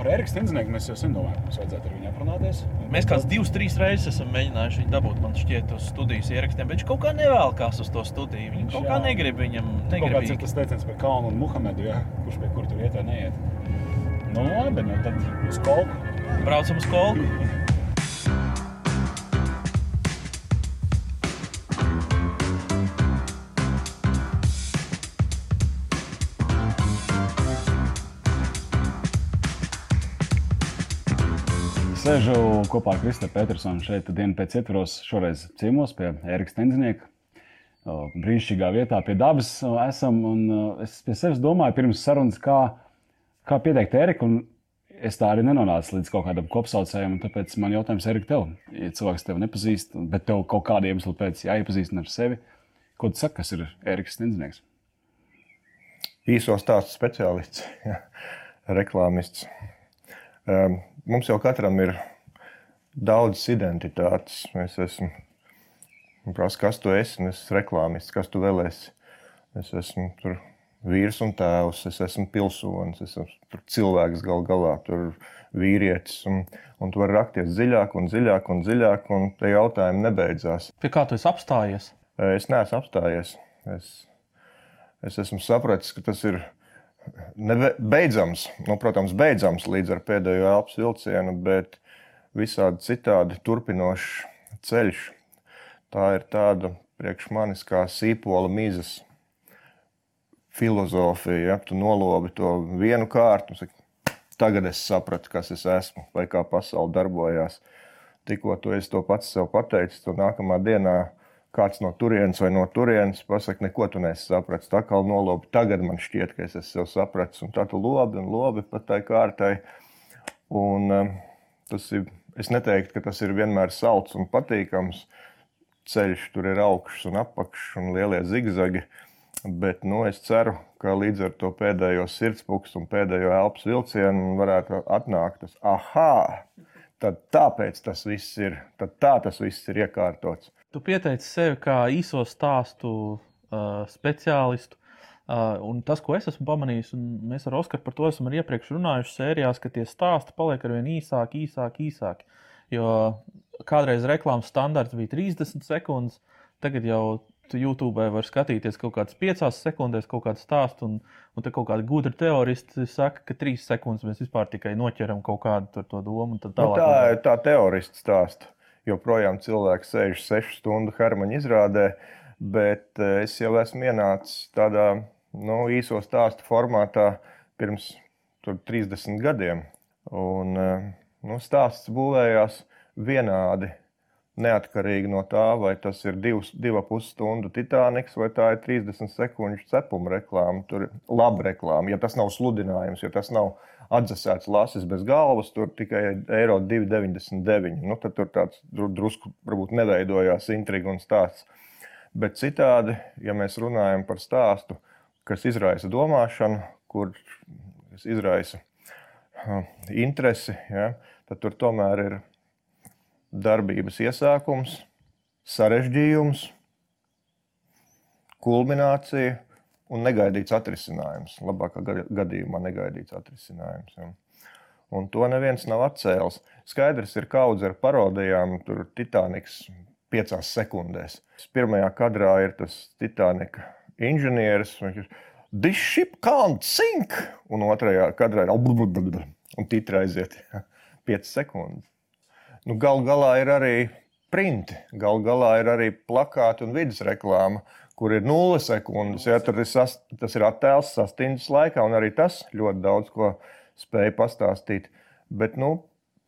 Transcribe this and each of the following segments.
Par Eriku Stendzenieku mēs jau sen domājam, mums vajadzētu ar viņu aprunāties. Mēs kāds divas, trīs reizes esam mēģinājuši viņu dabūt, man šķiet, uz studijas ierakstiem, bet viņš kaut kā nevēlkās uz to studiju. Viņš kaut kā Jā. negrib viņam, Kaut kāds ir negrib. tas teiciens par Kalnu un Muhamedu, ja? kurš pie kur tur iet vai neiet. Nu, labi, nu tad uz kolku. Braucam uz kolku. Sēžu kopā ar Kristēnu Petersonu šeit dienas pēc ietvaros, šoreiz ciemos pie Erika Stendznieka. Brīnišķīgā vietā pie dabas esam. Es pie sevis domāju, pirms sarunas, kā, kā pieteikt Eriku. un Es tā arī nenonācu līdz kaut kādam kopsaucējam. un Tāpēc man jautājums, Erika, tev, ja cilvēks tevi nepazīst, bet tev kaut kāda iemesla pēc jāiepazīstina ar sevi, ko tu saki, kas ir Eriks Stendznieks? īso stāstu speciālists, reklāmists. Um, mums jau katram ir daudzas identitātes. Es esmu, man prasa, kas tu esi, es esmu reklāmists, kas tu vēl esi. Es esmu tur vīrs un tēvs, es esmu pilsonis, es esmu cilvēks gal galā, tur vīrietis. Un, un tu vari rakties dziļāk un dziļāk un dziļāk, un tie jautājumi nebeidzās. Pie kā tu esi apstājies? Es neesmu apstājies. Es, es esmu sapratis, ka tas ir beidzams. Nu, protams, beidzams līdz ar pēdējo elpas vilcienu, bet visādi citādi turpinošs ceļš. Tā ir tāda priekš manis kā sīpola mīzes filozofija. Ja? Tu nolobi to vienu kārtu, un saki, tagad es sapratu, kas es esmu vai kā pasaule darbojas. Tikko tu esi to pats sev pateicis, to nākamā dienā kāds no turienes vai no turienes pasakā, neko tu nesi sapratis. Tā kā nolobi, tagad man šķiet, ka es esmu sev sapratis, un tā tu lobi un lobi pat tai kārtai. Un, um, tas ir, es neteiktu, ka tas ir vienmēr salds un patīkams ceļš, tur ir augšs un apakšs un lielie zigzagi. Bet nu, es ceru, ka līdz ar to pēdējo sirdspūks un pēdējo elpas vilcienu varētu atnākt tas ah, tad tāpēc tas viss ir, tad tā tas viss ir iekārtots. Tu pieteici sevi kā īso stāstu uh, speciālistu. Uh, un tas, ko es esmu pamanījis, un mēs ar Oskaru par to esam arī iepriekš runājuši sērijās, ka tie stāsti paliek ar vien īsāki, īsāki, īsāki. Jo kādreiz reklāmas standarts bija 30 sekundes, tagad jau tu YouTube var skatīties kaut kādas 5 sekundēs, kaut kādu stāstu, un, un te kaut kādi gudri teoristi saka, ka 3 sekundes mēs vispār tikai noķeram kaut kādu to domu. un tad Nu, tā ir tā teorista stāsta. Joprojām cilvēks sēž 6 stundu harmoņa izrādē, bet eh, es jau esmu ienācis tādā nu, īso stāstu formātā pirms tur, 30 gadiem. Un, eh, nu, stāsts būvējās vienādi. Neatkarīgi no tā, vai tas ir divs, divu pusstundu Titaniks vai tā ir 30 sekundžu cepuma reklāma. Tur ir laba reklāma. Ja tas nav sludinājums, ja tas nav atdzesēts lasis bez galvas, tur tikai eiro 2,99. Nu, tad tur tāds dru- drusku varbūt neveidojās intriga un stāsts. Bet citādi, ja mēs runājam par stāstu, kas izraisa domāšanu, kurš izraisa interesi, ja, tad tur tomēr ir darbības iesākums, sarežģījums, kulminācija un negaidīts atrisinājums. Labākā ga- gadījumā negaidīts atrisinājums. Ja. Un to neviens nav atcēlis. Skaidrs ir kaudze ar parodijām, tur Titaniks piecās sekundēs. Pirmajā kadrā ir tas Titanika inženieris. This ship can't sink! Un otrajā kadrā ir un titra aiziet 5 sekundes. Nu, Galu galā ir arī printi, galu galā ir arī plakāti un vidas reklāma, kur ir nulle sekundes. Ja, ir sas, tas ir attēls sastāvdaļas laikā, un arī tas ļoti daudz ko spēja pastāstīt. Bet nu,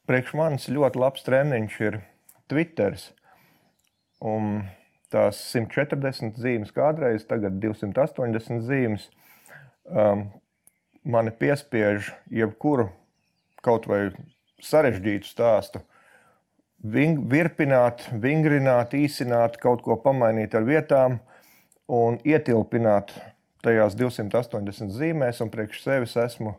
priekš manis ļoti labs treniņš ir Twitter. Un tās 140 zīmes kādreiz, tagad 280 zīmes. Um, mani piespiež jebkuru kaut vai sarežģītu stāstu virpināt, vingrināt, īsināt, kaut ko pamainīt ar vietām un ietilpināt tajās 280 zīmēs. Un priekš sevis esmu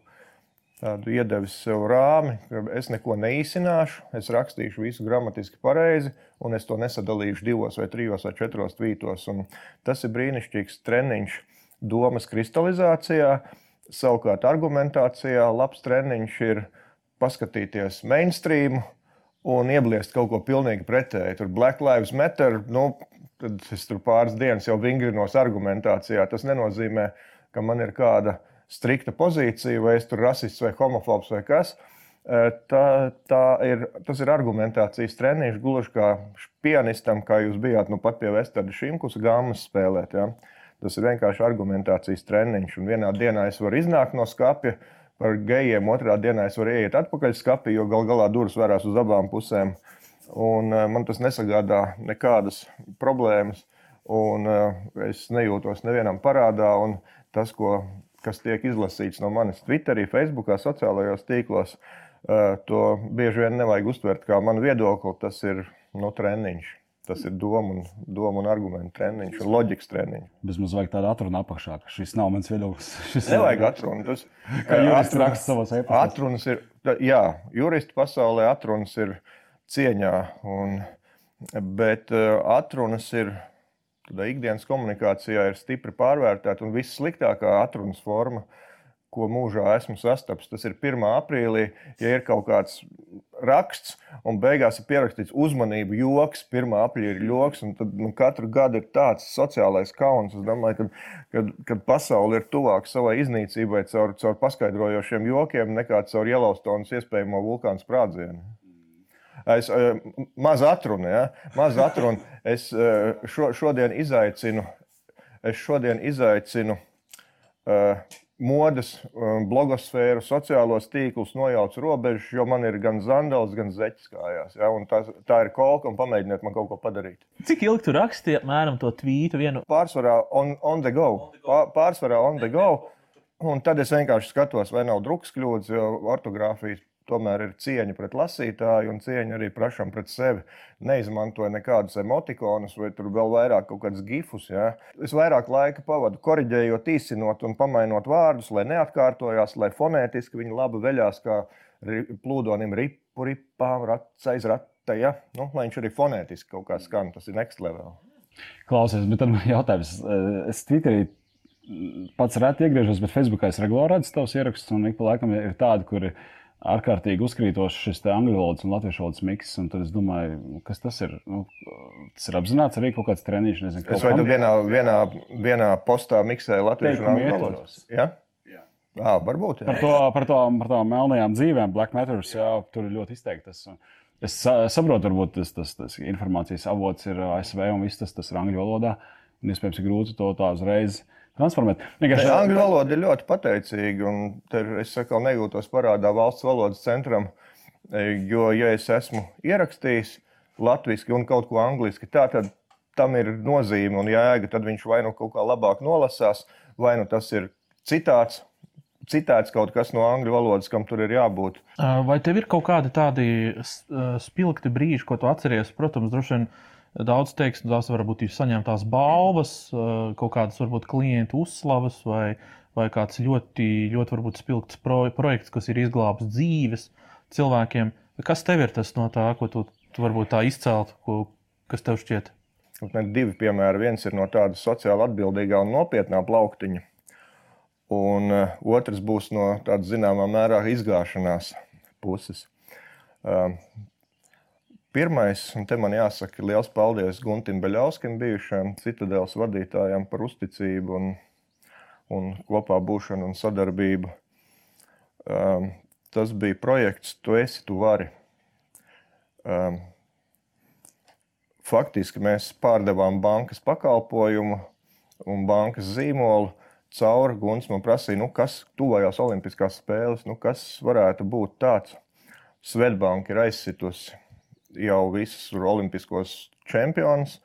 iedevis sev rāmi, ka es neko neīsināšu, es rakstīšu visu gramatiski pareizi, un es to nesadalīšu divos, vai trijos, vai četros tvītos. Un tas ir brīnišķīgs treniņš domas kristalizācijā. Savukārt, argumentācijā labs treniņš ir paskatīties mainstream un iebliest kaut ko pilnīgi pretēju. Tur Black Lives Matter, nu, tad es tur pāris dienas jau vingrinos argumentācijā. Tas nenozīmē, ka man ir kāda strikta pozīcija, vai es tur rasists vai homofobs vai kas. Tā, tā ir, tas ir argumentācijas treniņš, gluži kā pianistam, kā jūs bijāt nu pat pie Vestarda Šimkus gāmas spēlēt. Ja? Tas ir vienkārši argumentācijas treniņš. Un vienā dienā es varu iznākt no skapja par gejiem, otrā dienā es varu iet atpakaļ skapī, jo gal galā durvis vērās uz abām pusēm. Un, uh, man tas nesagādā nekādas problēmas. Un, uh, es nejūtos nevienam parādā. Tas, ko, kas tiek izlasīts no manis Twitterī, Facebookā, sociālajos tīklos, uh, to bieži vien nevajag uztvert kā manu viedokli. Tas ir nu, treniņš. Tas ir doma un, doma un argumentu treniņš, un loģikas treniņš. Bet mums vajag tādu atrunu apakšā, ka šis nav mans viedoklis. Šis nevajag atrunu. Tas, kā jurists raksta savos e-pastos. Atrunas ir, jā, juristi pasaulē atrunas ir cieņā, un, bet uh, atrunas ir, tādā ikdienas komunikācijā ir stipri pārvērtēta, un vissliktākā atrunas forma ko mūžā esmu sastapis. Tas ir 1. aprīlī, ja ir kaut kāds raksts, un beigās ir pierakstīts uzmanību, joks, 1. aprīļa ir joks, un tad nu, katru gadu ir tāds sociālais kauns. Es domāju, ka kad pasaule ir tuvāk savai iznīcībai caur, caur paskaidrojošiem jokiem nekā caur Yellowstones iespējamo vulkānu sprādzienu. Es eh, maz atrunu, ja? maz atrunu. Es eh, šo, šodien izaicinu, es šodien izaicinu uh, modes, blogosfēru, sociālos tīklus nojauc robežas, jo man ir gan zandals, gan zeķis kājās. Ja? Tā, tā ir kolka un pamēģiniet man kaut ko padarīt. Cik ilgi tu rakstīji apmēram to tvītu? Vienu? Pārsvarā on, on the go. Pārsvarā on the go. Un tad es vienkārši skatos, vai nav drukas kļūdas, jo ortogrāfija tomēr ir cieņa pret lasītāju un cieņa arī pašam pret sevi. Neizmantoju nekādus emotikonus vai tur vēl vairāk kaut kādus gifus. Ja. Es vairāk laika pavadu korģējot, īsinot un pamainot vārdus, lai neatkārtojās, lai fonētiski viņi labi veļās kā plūdonim ripu, ripām, racais, rata, ja. nu, lai viņš arī fonētiski kaut kā skan. Tas ir next level. Klausies, bet tad man jautājums. Es Twitterī pats reti iegriežos, bet Facebookā es regulāri redzu tavus ierakstus, un ik pa laikam ir tādi, kuri ir ārkārtīgi uzkrītošs šis angļu valodas un latviešu valodas miks. Tad es domāju, kas tas ir? Nu, tas ir apzināts arī kaut kāds treniņš. Nezinu, es vai tu vienā, vienā, vienā postā miksēju latviešu un angļu valodas? Ja? Jā, varbūt. Jā. Par, to, par, to, par to melnajām dzīvēm, Black Matters, jā, tur ir ļoti izteikts. Es saprotu, varbūt tas, tas, tas informācijas avots ir ASV un viss tas, tas ir angļu valodā. Un iespējams, ir grūti to tā uzreiz transformēt. Vienkārši angļu valoda ir ļoti pateicīga, un es saku, nejūtos parādā valsts valodas centram, e, jo, ja es esmu ierakstījis latviešu un kaut ko angliski, tā tad tam ir nozīme un jēga. Tad viņš vai nu kaut kā labāk nolasās, vai nu tas ir citāts. Citēts kaut kas no angļu valodas, kam tur ir jābūt. Vai tev ir kaut kādi tādi spilgti brīži, ko tu atceries? Protams, droši vien uh, Daudz teiks, tās varbūt ir saņemtās balvas, kaut kādas varbūt klientu uzslavas vai, vai kāds ļoti, ļoti varbūt spilgts pro, projekts, kas ir izglābs dzīves cilvēkiem. Kas tev ir tas no tā, ko tu, tu varbūt tā izcelt, ko, kas tev šķiet? Man ir divi piemēri. Viens ir no tāda sociāli atbildīgā un nopietnā plauktiņa, un otrs būs no tādas zināmā mērā izgāšanās puses. Pirmais, un te man jāsaka liels paldies Guntim Beļauskim, bijušajam citadēlas vadītājam par uzticību un, un kopā būšanu un sadarbību. Um, tas bija projekts Tu esi, tu vari. Um, faktiski mēs pārdevām bankas pakalpojumu un bankas zīmolu cauri. Guns man prasīja, nu, kas tuvajās Olimpiskās spēles, nu, kas varētu būt tāds. Svetbanka ir aizsitusi jau visus olimpiskos čempionus.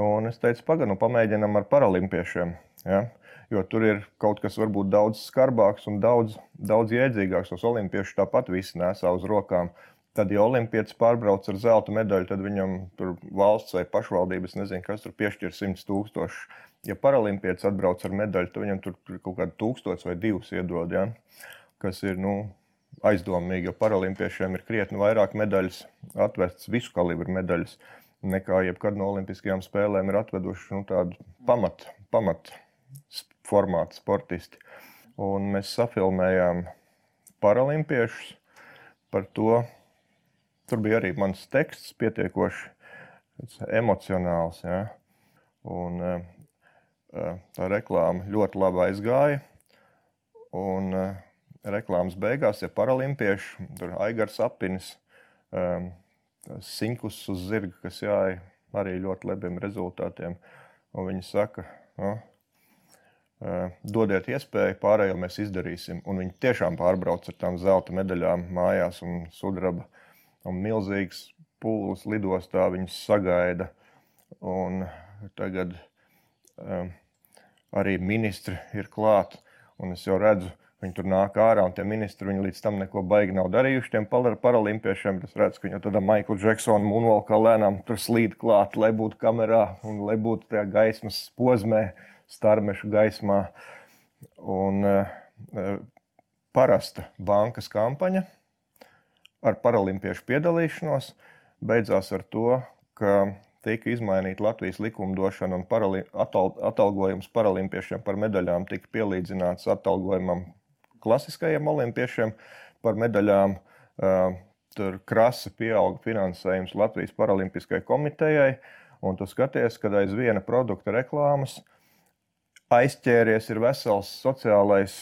Un es teicu, pagaidām, nu, pamēģinām ar paralimpiešiem. Ja? Jo tur ir kaut kas varbūt daudz skarbāks un daudz, daudz iedzīgāks. Tos olimpiešus tāpat visi nesā uz rokām. Tad, ja olimpietis pārbrauc ar zelta medaļu, tad viņam tur valsts vai pašvaldības nezinu, kas tur piešķir 100 tūkstošus. Ja paralimpietis atbrauc ar medaļu, tad viņam tur kaut kādu tūkstošu vai divus iedod. Ja? Kas ir nu, aizdomīgi, jo paralimpiešiem ir krietni vairāk medaļas, atvestas visu kalibru medaļas, nekā jebkad no Olimpiskajām spēlēm ir atveduši nu, tādu pamatu pamat formātu sportisti. Un mēs safilmējām paralimpiešus. par to. Tur bija arī mans teksts, pietiekoši emocionāls. Ja? Un, tā reklāma ļoti labi aizgāja. Un reklāmas beigās ir paralimpieši, tur Aigars Apinis, Sinkus uz zirga, kas jāja arī ļoti labiem rezultātiem. Un viņi saka, no, dodiet iespēju, pārējo mēs izdarīsim. Un viņi tiešām pārbrauc ar tām zelta medaļām mājās un sudraba. Un milzīgs pūlis lidostā viņus sagaida. Un tagad um, arī ministri ir klāt. Un es jau redzu, viņi tur nāk ārā, un tie ministri viņi līdz tam neko baigi nav darījuši. Tiem paralimpiešiem es redzu, ka viņi tādā Maikla Džeksona mūnvalkā lēnām tur slīd klāt, lai būtu kamerā un lai būtu tajā gaismas posmē, starmešu gaismā. Un uh, parasta bankas kampaņa ar paralimpiešu piedalīšanos beidzās ar to, ka tika izmainīta Latvijas likumdošana un parali, atal, atalgojums paralimpiešiem par medaļām tika pielīdzināts atalgojumam klasiskajiem olimpiešiem par medaļām. Uh, tur krasi pieauga finansējums Latvijas Paralimpiskajai komitejai, un tu skaties, kad aiz viena produkta reklāmas aizķēries ir vesels sociālais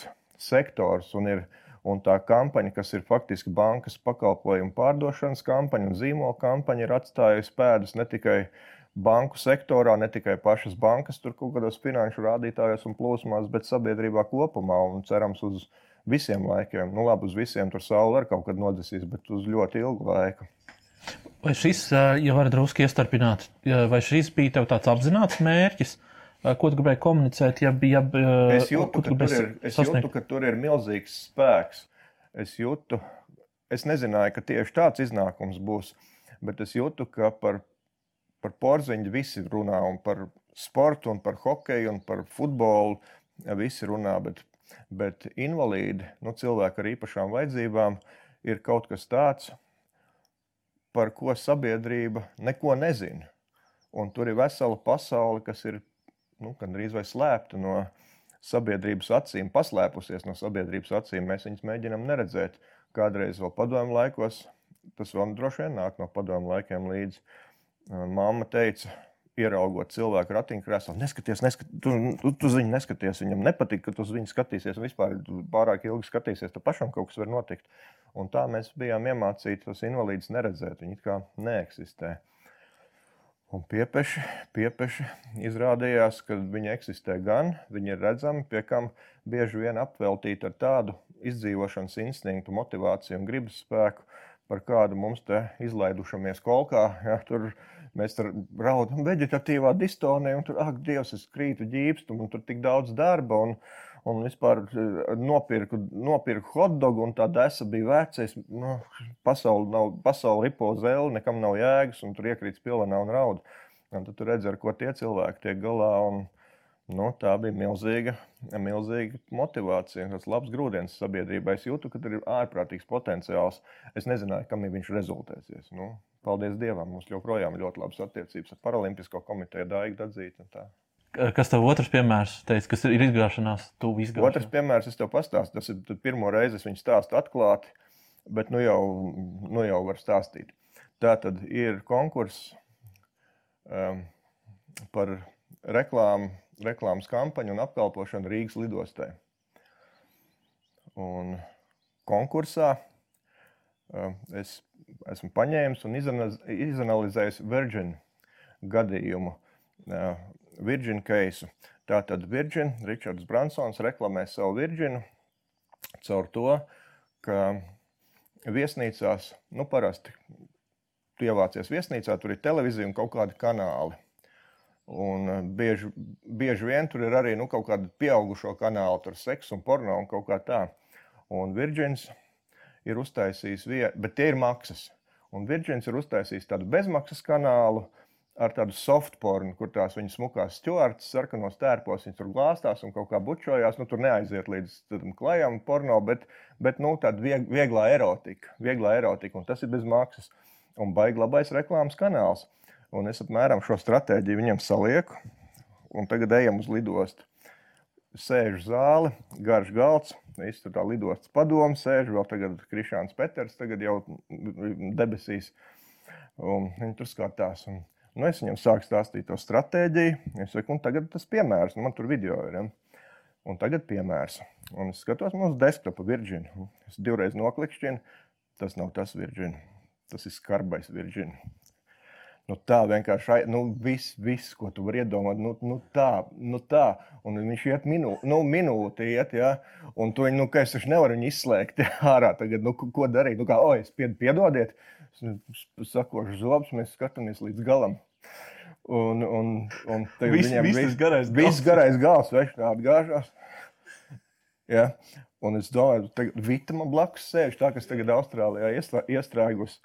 sektors un ir Un tā kampaņa, kas ir faktiski bankas pakalpojumu pārdošanas kampaņa un zīmola kampaņa, ir atstājusi pēdas ne tikai banku sektorā, ne tikai pašas bankas, tur kaut kādos finanšu rādītājos un plūsmās, bet sabiedrībā kopumā un cerams uz visiem laikiem. Nu, labi, uz visiem tur saule arī kaut kad nodesīs, bet uz ļoti ilgu laiku. Vai šis, ja var drusku iestarpināt, vai šis bija tev tāds apzināts mērķis? Ko tu gribēji komunicēt? Ja, ja, es jūtu, ka tur, ir, es jūtu, ka tur ir milzīgs spēks. Es jūtu, es nezināju, ka tieši tāds iznākums būs, bet es jūtu, ka par, par porziņu visi runā, un par sportu, un par hokeju, un par futbolu visi runā. Bet, bet invalīdi, nu, cilvēki ar īpašām vajadzībām, ir kaut kas tāds, par ko sabiedrība neko nezina. Un tur ir vesela pasaule, kas ir nu, gandrīz vai slēpta no sabiedrības acīm, paslēpusies no sabiedrības acīm. Mēs viņus mēģinām neredzēt. Kādreiz vēl padomju laikos, tas vēl droši vien nāk no padomju laikiem līdzi. Māma teica, ieraugot cilvēku ratiņkrēslā, neskaties, neskat, tu, tu, tu uz viņu neskaties. Viņam nepatīk, ka tu uz viņu skatīsies, vispār pārāk ilgi skatīsies, tad pašam kaut kas var notikt. Un tā mēs bijām iemācīti tos invalīdus neredzēt. Viņi kā neeksistē. Un piepeši, piepeši izrādījās, ka viņi eksistē gan, viņi ir redzami, pie kam bieži vien apveltīti ar tādu izdzīvošanas instinktu, motivāciju un gribas spēku, par kādu mums te izlaidušamies kolkā. Ja, tur mēs tur raudam veģetatīvā distonē, un tur, ak, Dievs, es krītu ģīpstu, un tur tik daudz darba. Un, un vispār eh, nopirku, nopirku hotdogu, un tā desa bija vecais. Nu, pasauli, nav, pasauli ripo zeli, nekam nav jēgas, un tur iekrīt pilvenā un raud. Un tad tu redzi, ar ko tie cilvēki tiek galā. Un, nu, tā bija milzīga, milzīga motivācija, tas labs grūdienis sabiedrībai. Es jūtu, ka tur ir ārprātīgs potenciāls. Es nezināju, kam viņš rezultēsies. Nu, paldies Dievam, mums joprojām ir ļoti labas attiecības ar Paralimpisko komiteju, Daigu Dadzītu. Kas tev otrs piemērs, teica, kas ir izgāšanās, tuvu izgāšanās? Otrs piemērs, es tev pastāstīju, tas ir pirmo reizi, es viņu stāstu atklāti, bet nu jau, nu jau var stāstīt. Tā tad ir konkurss um, par reklāmu, reklāmas kampaņu un apkalpošanu Rīgas lidostē. Un konkursā es esmu paņēmis un izanalizējis Virgin gadījumu. Virgin Case. Tātad Virgin, Ričards Bransons reklamē savu Virginu caur to, ka viesnīcās, nu parasti tu ievācies viesnīcā, tur ir televīzija un kaut kādi kanāli. Un bieži, bieži vien tur ir arī nu, kaut kāda pieaugušo kanāla, tur seks un porno un kaut kā tā. Un Virgins ir uztaisījis vienu, bet tie ir maksas. Un Virgins ir uztaisījis tādu bezmaksas kanālu, ar tādu soft pornu, kur tās viņas smukās stūrātas, sarkanos tērpos, viņas tur glāstās un kaut kā bučojās. Nu, tur neaiziet līdz tam klajam porno, bet, bet nu, tāda vieg, vieglā erotika, vieglā erotika, un tas ir bez maksas. Un baigi labais reklāmas kanāls. Un es apmēram šo stratēģiju viņam salieku, un tagad ejam uz lidostu. Sēžu zāle, garš galds. Viss tur tā lidostas padomu sēž, vēl tagad Krišāns Peters, tagad jau debesīs. Un viņi tur skatās. Un, nu, es viņam sāku stāstīt to stratēģiju. Es saku, un tagad tas piemērs, nu, man tur video ir. Ja? Un tagad piemērs. Un es skatos mūsu desktopu Virģinu. Es divreiz noklikšķinu. Tas nav tas Virģina. Tas ir skarbais Virģina. Nu, tā vienkārši nu, viss, vis, ko tu vari iedomāt, nu, nu, tā, nu, tā. Un viņš iet minū, nu, minūti, iet, ja? un tu viņu, nu, es taču nevaru viņu izslēgt ārā. Tagad, nu, ko darīt? Nu, kā, oi, pied, piedodiet, es sakošu zobus, mēs skatāmies līdz galam. Un, un, un Vis, viņam viss viss garais gals. Viss garais gals, tā atgāžās. Ja? Un es domāju, ka Vita man blakus sēž tā, kas tagad Austrālijā iestrēgus.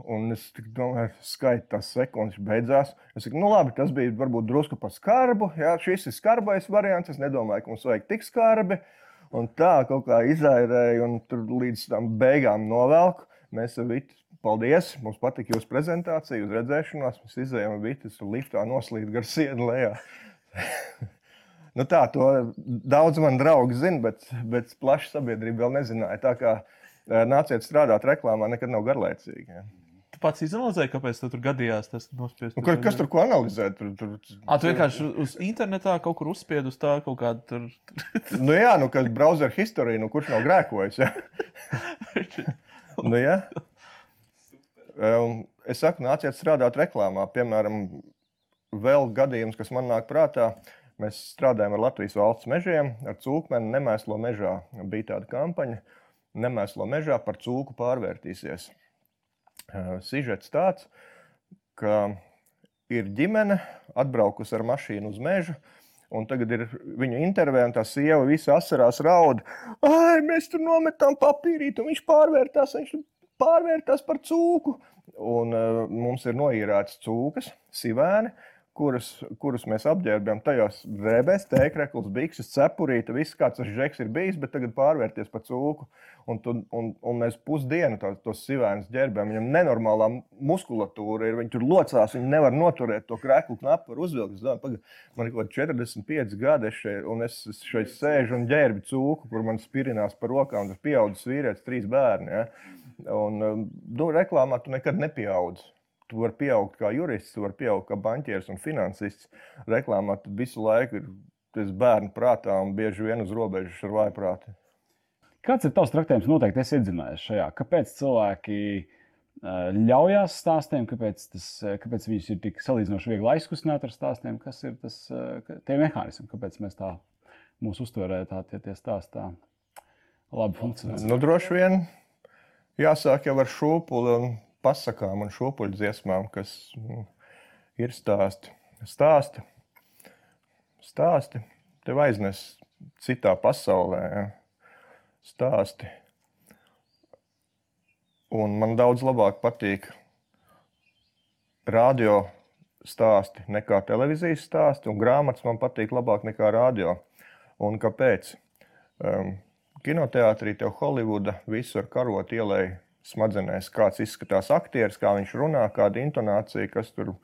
Un es domāju, skaitīt tās sekundes, beidzās. Es saku, nu labi, tas bija varbūt drusku par skarbu. Jā, šis ir skarbais variants. Es nedomāju, ka mums vajag tik skarbi. Un tā kaut kā izairēja, un tur līdz tam beigām novelku. Mēs ar Vitu, paldies, mums patika jūsu prezentācija, uz redzēšanos. Mēs izējām Vitu, tur liftā noslīd gar sienu lejā. nu tā, to daudz man draugi zina, bet, bet plaša sabiedrība vēl nezināja. Tā kā eh, nāciet strādāt reklāmā, nekad nav garlaicīgi. Ja pats izanalizēji, kāpēc tur gadījās tas nospiest? Nu, kas tur ko analizē? Tur, tur, à, tu vienkārši uz internetā kaut kur uzspied uz tā kaut kādu tur. nu jā, nu, kas browser history, nu kurš nav grēkojis? Ja? nu, jā. Um, es saku, nāciet strādāt reklāmā. Piemēram, vēl gadījums, kas man nāk prātā. Mēs strādājam ar Latvijas valsts mežiem, ar cūkmeni nemēslo mežā. Bija tāda kampaņa, nemēslo mežā par cūku pārvērtīsies. Sižets tāds, ka ir ģimene atbraukusi ar mašīnu uz mežu. Un tagad ir viņa intervija, un tā sieva visā asarās raud. Ai, mēs tur nometām papīrīti, un viņš pārvērtās, viņš pārvērtās par cūku. Un uh, mums ir noīrētas cūkas, sivēni, kurus, kurus mēs apģērbjam tajos drēbēs, tēkrekls, bikses, cepurīte, viss kāds tas žeks ir bijis, bet tagad pārvērties par cūku. Un, tu, un, un mēs pusdienu tos, tos sivēnus ģērbjam. Viņam nenormālā muskulatūra ir, viņi tur locās, viņi nevar noturēt to kreklu knapu, var uzvilkt. Man ir kaut kādi 45 gadi, šeit, un es šeit sēžu un ģērbi cūku, kur man spirinās par rokām, tas pieaudzis vīrietis, trīs bērni. Ja? Un, nu, reklāmā tu nekad nepieaudzi tu vari pieaugt kā jurists, tu vari pieaugt kā banķieris un finansists. Reklāmā tu visu laiku ir bērnu prātā un bieži vien uz robežas ar vājprātu. Kāds ir tavs traktējums? Noteikti es iedzinājies šajā. Kāpēc cilvēki ļaujās stāstiem, kāpēc, tas, kāpēc viņus ir tik salīdzinoši viegli aizkustināt ar stāstiem, kas ir tas, tie mehānismi, kāpēc mēs tā mūsu uztverē tā tie, tie stāsti tā labi funkcionē. Nu, droši vien jāsāk jau ar šūpuli un pasakām un šopuļu dziesmām, kas nu, ir stāsti. Stāsti, stāsti tev aiznes citā pasaulē. Ja? Stāsti. Un man daudz labāk patīk radio stāsti nekā televīzijas stāsti, un grāmatas man patīk labāk nekā radio. Un kāpēc? Um, kinoteātrī tev Holivuda visu ar karotu ielēja smadzenēs, kāds izskatās aktieris, kā viņš runā, kāda intonācija, kas tur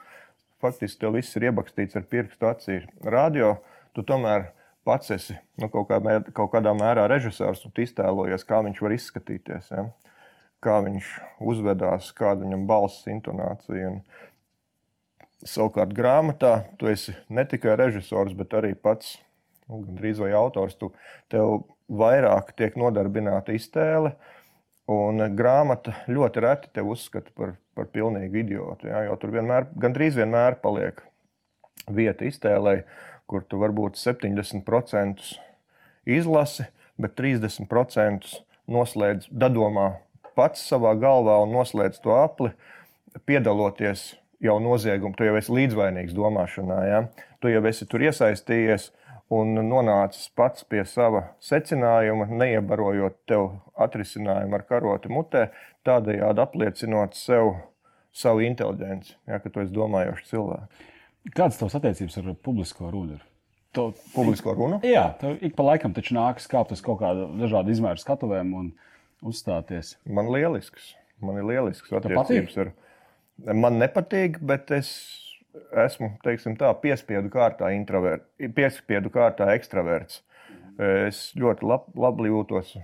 faktiski tev viss ir iebakstīts ar pirkstu acī. Radio tu tomēr pats esi nu, kaut, kā, kaut kādā mērā režisors un iztēlojies, kā viņš var izskatīties, ja? kā viņš uzvedās, kāda viņam balss intonācija. Un, Savukārt, grāmatā tu esi ne tikai režisors, bet arī pats nu, gandrīz vai autors. Tu, tev vairāk tiek nodarbināta iztēle, uh, Un grāmata ļoti reti te uzskata par, par pilnīgu idiotu. Ja, jo tur vienmēr, gandrīz vienmēr paliek vieta iztēlē, kur tu varbūt 70% izlasi, bet 30% noslēdz dadomā pats savā galvā un noslēdz to apli, piedaloties jau noziegumā. Tu jau esi līdzvainīgs domāšanā, ja? tu jau esi tur iesaistījies un nonācis pats pie sava secinājuma, neiebarojot tev atrisinājumu ar karoti mutē, tādējādi apliecinot sev savu inteligenci, ja, ka tu esi domājošs cilvēks. Kādas tavas attiecības ar publisko runu? To publisko runu? Jā, tev ik pa laikam taču nākas kāpt uz kaut kādu dažādu izmēru skatuvēm un uzstāties. Man lielisks. Man ir lielisks attiecības ar. Man nepatīk, bet es esmu tā, piespiedu kārtā, piespiedu kārtā ekstraverts. Es ļoti lab, labi jūtos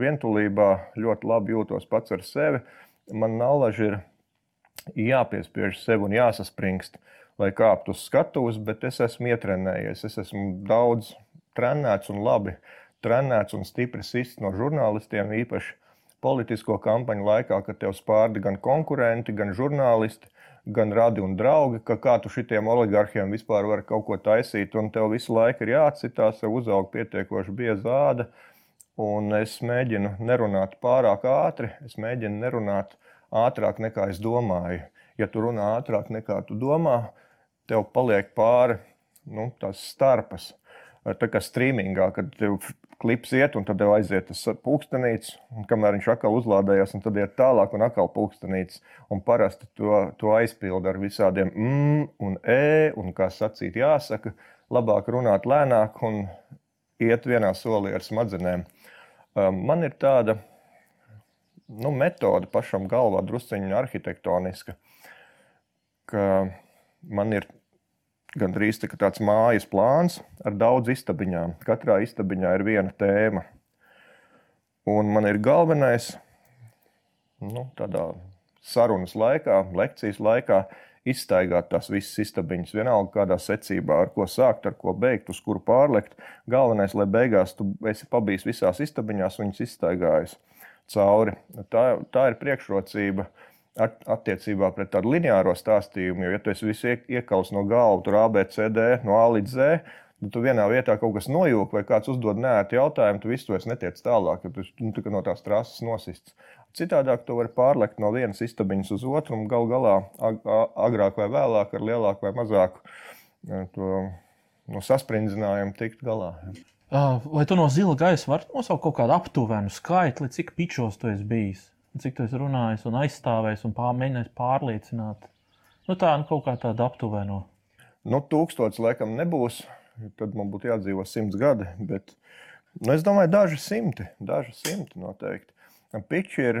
vientulībā, ļoti labi jūtos pats ar sevi. Man nalaži ir jāpiespiež sev un jāsaspringst, lai kāptu uz skatuves, bet es esmu ietrenējies. Es esmu daudz trenēts un labi trenēts un stipri sists no žurnālistiem, īpaši politisko kampaņu laikā, kad tev spārdi gan konkurenti, gan žurnālisti, gan radi un draugi, ka kā tu šitiem oligarhiem vispār vari kaut ko taisīt, un tev visu laiku ir jāatcitās, sev uzaug pietiekoši bieza āda, un es mēģinu nerunāt pārāk ātri, es mēģinu nerunāt ātrāk nekā es domāju. Ja tu runā ātrāk nekā tu domā, tev paliek pāri nu, tās starpas. Tā kā streamingā, kad tev klips iet, un tad jau aiziet uz pulkstenītes, un kamēr viņš atkal uzlādējās, un tad iet tālāk, un atkal pulkstenītes. Un parasti to, to aizpilda ar visādiem mm un e, un kā sacīt, jāsaka, labāk runāt lēnāk un iet vienā solī ar smadzenēm. Um, man ir tāda nu, metode pašam galvā, drusciņā arhitektoniska, ka man ir gandrīz tā tāds mājas plāns ar daudz istabiņām. Katrā istabiņā ir viena tēma. Un man ir galvenais, nu, tādā sarunas laikā, lekcijas laikā, izstaigāt tās visas istabiņas, vienalga kādā secībā, ar ko sākt, ar ko beigt, uz kuru pārlekt. Galvenais, lai beigās tu esi pabijis visās istabiņās, viņas izstaigājis cauri. Tā, tā ir priekšrocība uh, attiecībā pret tādu lineāro stāstījumu. Jo, ja tu visu iekals no galva, tur ABCD, no A līdz Z, tad tu vienā vietā kaut kas nojūg, vai kāds uzdod nērtu jautājumu, tu visu vairs netiec tālāk, jo tu nu, no tās trases nosists. Citādāk tu vari pārlekt no vienas istabiņas uz otru un gal galā ag agrāk vai vēlāk ar lielāku vai mazāku to no sasprindzinājumu tikt galā. Vai tu no zila gaisa vari nosaukt kaut kādu aptuvenu skaitli, cik pičos tu esi bijis? Cik tu esi runājis un aizstāvējis un pār, mēģinājis pārliecināt. Nu, tā nu, kaut kā tāda aptuveno. Nu, tūkstotis laikam nebūs. Tad man būtu jādzīvo simts gadi. Bet nu, es domāju, daži simti. Daži simti noteikti. Piči ir,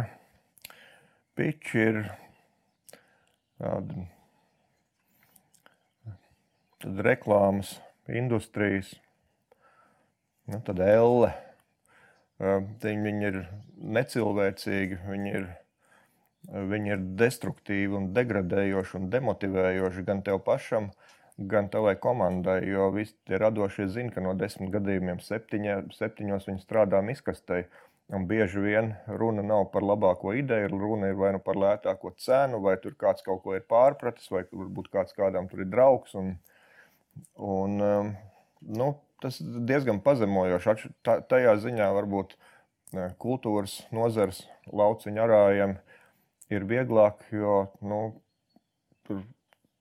piči ir tāda, tad reklāmas, industrijas, nu, tad elle Viņi ir necilvēcīgi, viņi ir, viņi ir destruktīvi un degradējoši un demotivējoši gan tev pašam, gan tavai komandai. Jo visi tie radošie zina, ka no desmit gadījumiem septiņa, septiņos viņi strādā miskastei. Un bieži vien runa nav par labāko ideju, runa ir vai nu par lētāko cenu, vai tur kāds kaut ko ir pārpratis, vai varbūt kāds kādam tur ir draugs. Un, un, nu, tas diezgan pazemojoši. Tajā ziņā varbūt kultūras nozars lauciņu arājiem ir vieglāk, jo nu, tur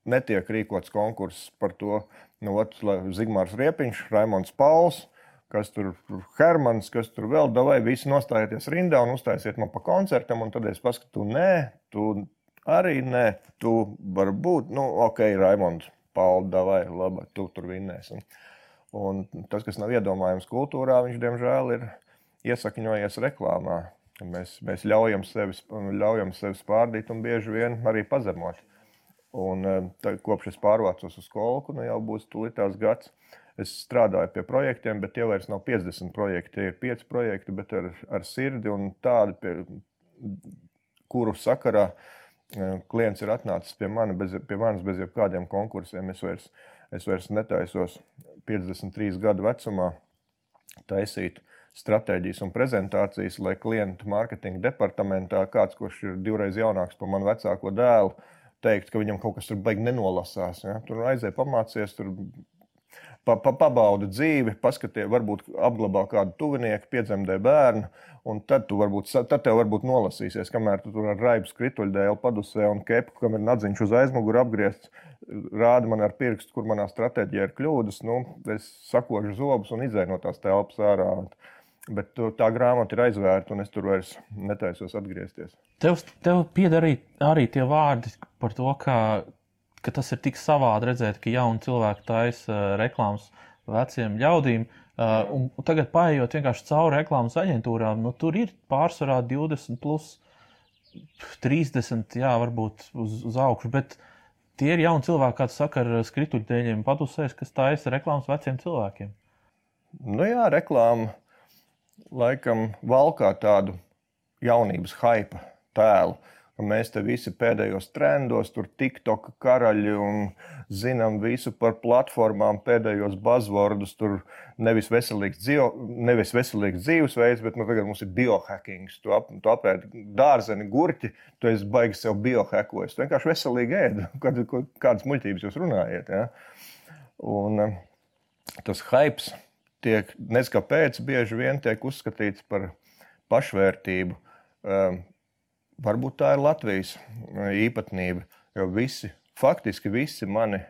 netiek rīkots konkurss par to. Nu, ot, Zigmārs Riepiņš, Raimons Pauls, kas tur Hermans, kas tur vēl davai, visi nostājieties rindā un uztaisiet man pa koncertam, un tad es paskatu, nē, tu arī nē, tu varbūt, nu, ok, Raimons, Pauli, davai, labi, tu tur vinnēsi. Un, Un tas, kas nav iedomājams kultūrā, viņš diemžēl ir iesakņojies reklāmā. Mēs, mēs ļaujam, sevi, ļaujam sevi spārdīt un bieži vien arī pazemot. Un, eh, tā, kopš es pārvācos uz skolu, nu jau būs tūlītās gads. Es strādāju pie projektiem, bet tie vairs nav 50 projekti. Tie ir 5 projekti, bet ar, ar sirdi un tādu, pie, kuru sakarā eh, klients ir atnācis pie, mani bez, pie manis bez jebkādiem konkursiem. Es vairs, es vairs netaisos 53 gadu vecumā taisīt stratēģijas un prezentācijas, lai klientu mārketinga departamentā kāds, kurš ir divreiz jaunāks par manu vecāko dēlu, teikt, ka viņam kaut kas tur baigi nenolasās. Ja? Tur aizēja pamācies, tur pa, pa, pabauda dzīvi, paskaties, varbūt apglabā kādu tuvinieku, piedzemdē bērnu, un tad, varbūt, tad tev varbūt nolasīsies, kamēr tu tur ar raibu skrituļdēlu padusē un kepu, kam ir nadziņš uz aizmuguri apgriezts, rāda man ar pirkstu, kur manā stratēģijā ir kļūdas. Nu, es sakošu zobus un izēju no tās telpas ārā. Bet tā grāmata ir aizvērta, un es tur vairs netaisos atgriezties. Tev, tev pieder arī, arī tie vārdi par to, ka ka tas ir tik savādi redzēt, ka jauni cilvēki taisa uh, reklāmas veciem ļaudīm. Uh, un, tagad, paiet vienkārši cauri reklāmas aģentūrām, nu, tur ir pārsvarā 20, plus 30, jā, varbūt uz, uz augšu. Bet Tie ir jauni cilvēki, kāds saka, ar skrituļteņiem padusēs, kas taisa reklāmas veciem cilvēkiem. Nu jā, reklāma laikam valkā tādu jaunības hype tēlu ka mēs te visi pēdējos trendos, tur TikTok karaļi un zinām visu par platformām, pēdējos buzzvordus, tur nevis veselīgs, dzīvo, nevis veselīgs dzīvesveids, bet nu, tagad mums ir biohackings. Tu, ap, tu aprēķini dārzeni, gurķi, tu esi baigi sev biohackojis. Tu vienkārši veselīgi ēdi, kad, kādas muļķības jūs runājat. Ja? Un eh, tas hypes tiek, nezinu kāpēc, bieži vien tiek uzskatīts par pašvērtību. Um, Varbūt tā ir Latvijas e, īpatnība, jo visi, faktiski visi mani e,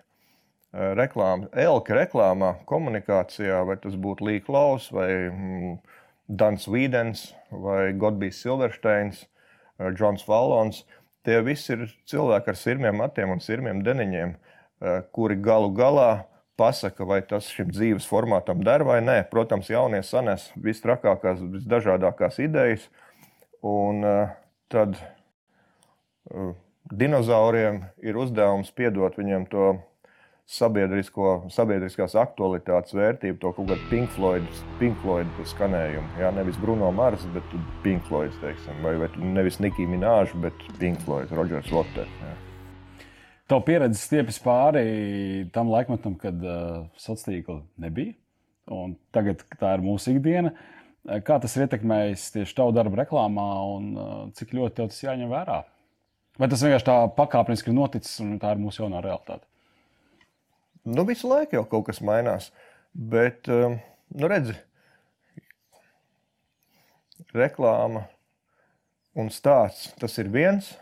reklāmas, Elka reklāmā, komunikācijā, vai tas būtu Līja Klaus, vai mm, Dans Vīdens, vai Godbijs Silversteins, Džons Valons. Tie visi ir cilvēki ar sirmiem matiem un sirmiem deniņiem, kuri galu galā pasaka, vai tas šim dzīves formātam der vai nē. Protams, jaunie sanes visstrakākās, visdažādākās idejas. Un, uh, tad uh, dinozauriem ir uzdevums piedot viņiem to sabiedriskās aktualitātes vērtību, to kaut kādu Pink Floyd, Pink Floyd skanējumu. Jā, nevis Bruno Mars, bet Pink Floyd, teiksim, vai, vai nevis Nikija Minēža, bet Pink Floyd, Rodžers Waters. Tavu pieredzi stiepjas pāri tam laikmetam, kad uh, sociālā tīkla nebija. Un tagad tā ir mūsu ikdiena. Uh, Kā tas ir ietekmējis tieši tavu darbu reklāmā un uh, cik ļoti tev tas jāņem vērā? Vai tas vienkārši tā pakāpeniski ir noticis un tā ir mūsu jaunā realitāte? Nu, visu laiku jau kaut kas mainās. Bet, um, nu, redzi, reklāma un stāsts tas ir viens,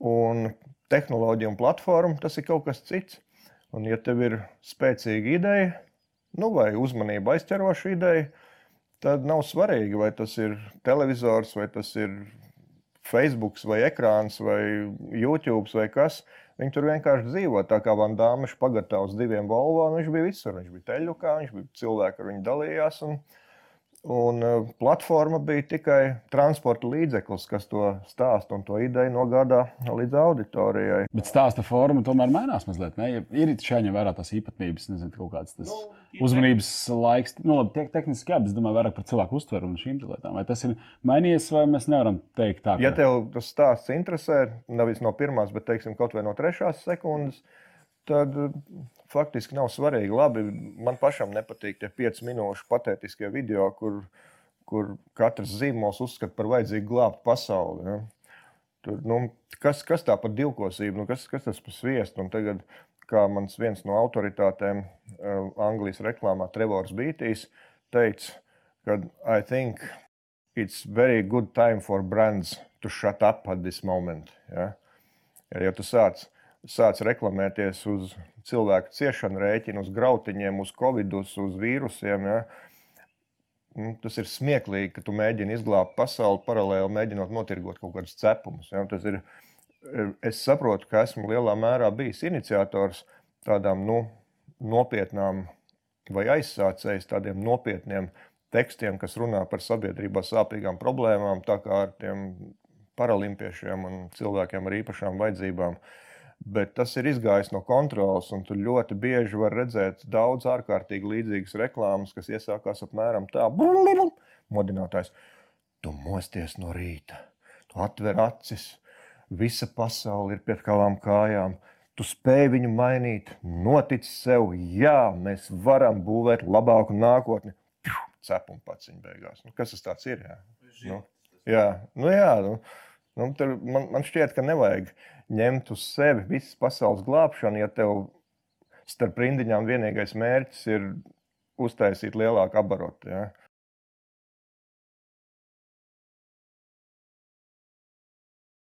un tehnoloģija un platforma tas ir kaut kas cits. Un, ja tev ir spēcīga ideja, nu, vai uzmanība aizķeroša ideja, tad nav svarīgi, vai tas ir televizors, vai tas ir Facebook, vai ekrāns, vai YouTube, vai kas. Viņi tur vienkārši dzīvo. Tā kā Van Dāmas pagatā uz diviem Volvo, viņš bija visur. Viņš bija teļukā, viņš bija cilvēki, ar viņu dalījās. Un, Un uh, platforma bija tikai transporta līdzeklis, kas to stāstu un to ideju nogādā līdz auditorijai. Bet stāsta forma tomēr mainās mazliet. Ne? Ir šādi vērā tās īpatnības, nezinu, kaut kāds tas nu, uzmanības laiks. Nu, labi, te, tehniski jā, bet es domāju vairāk par cilvēku uztveru un šīm lietām. Vai tas ir mainījies, vai mēs nevaram teikt tā? Ka... Ja tev tas stāsts interesē, nevis no pirmās, bet teiksim, kaut vai no trešās sekundes, tad faktiski nav svarīgi. Labi, man pašam nepatīk tie 5 minūšu patētiskie video, kur, kur katrs zīmols uzskata par vajadzīgu glābt pasauli. Ja? Tur, nu, kas, kas tā par divkosību, nu, kas, kas tas par sviestu? Un tagad, kā mans viens no autoritātēm uh, Anglijas reklāmā, Trevors Bītīs, teica, ka I think it's very good time for brands to shut up at this moment. Ja, ja tu sāc sāc reklamēties uz cilvēku ciešanu rēķinu, uz grautiņiem, uz covid, uz vīrusiem. Ja? Nu, tas ir smieklīgi, ka tu mēģini izglābt pasauli, paralēli mēģinot notirgot kaut kādus cepumus. Ja? Tas ir, es saprotu, ka esmu lielā mērā bijis iniciators tādām nu, nopietnām vai aizsācējs tādiem nopietniem tekstiem, kas runā par sabiedrībā sāpīgām problēmām, tā kā ar tiem paralimpiešiem un cilvēkiem ar īpašām vajadzībām. Uh, bet tas ir izgājis no kontrolas. Tu ļoti bieži vari redzēt daudz ārkārtīgi līdzīgas reklāmas, kas iesākās apmēram tā: modinātājs, tu mosties no rīta, tu atver acis, visa pasaule ir pie kavām kājām. Tu spēj viņu mainīt, notic sev, jā, mēs varam būvēt labāku nākotni. Cepuma pats viņa beigās. Nu, kas tas ir? Jā, nu, jā, nu, jā nu, nu, man, man šķiet, ka nevajag ņemt uz sevi visas pasaules glābšanu, ja tev starp rindiņām vienīgais mērķis ir uztaisīt lielāku abarotu. Ja?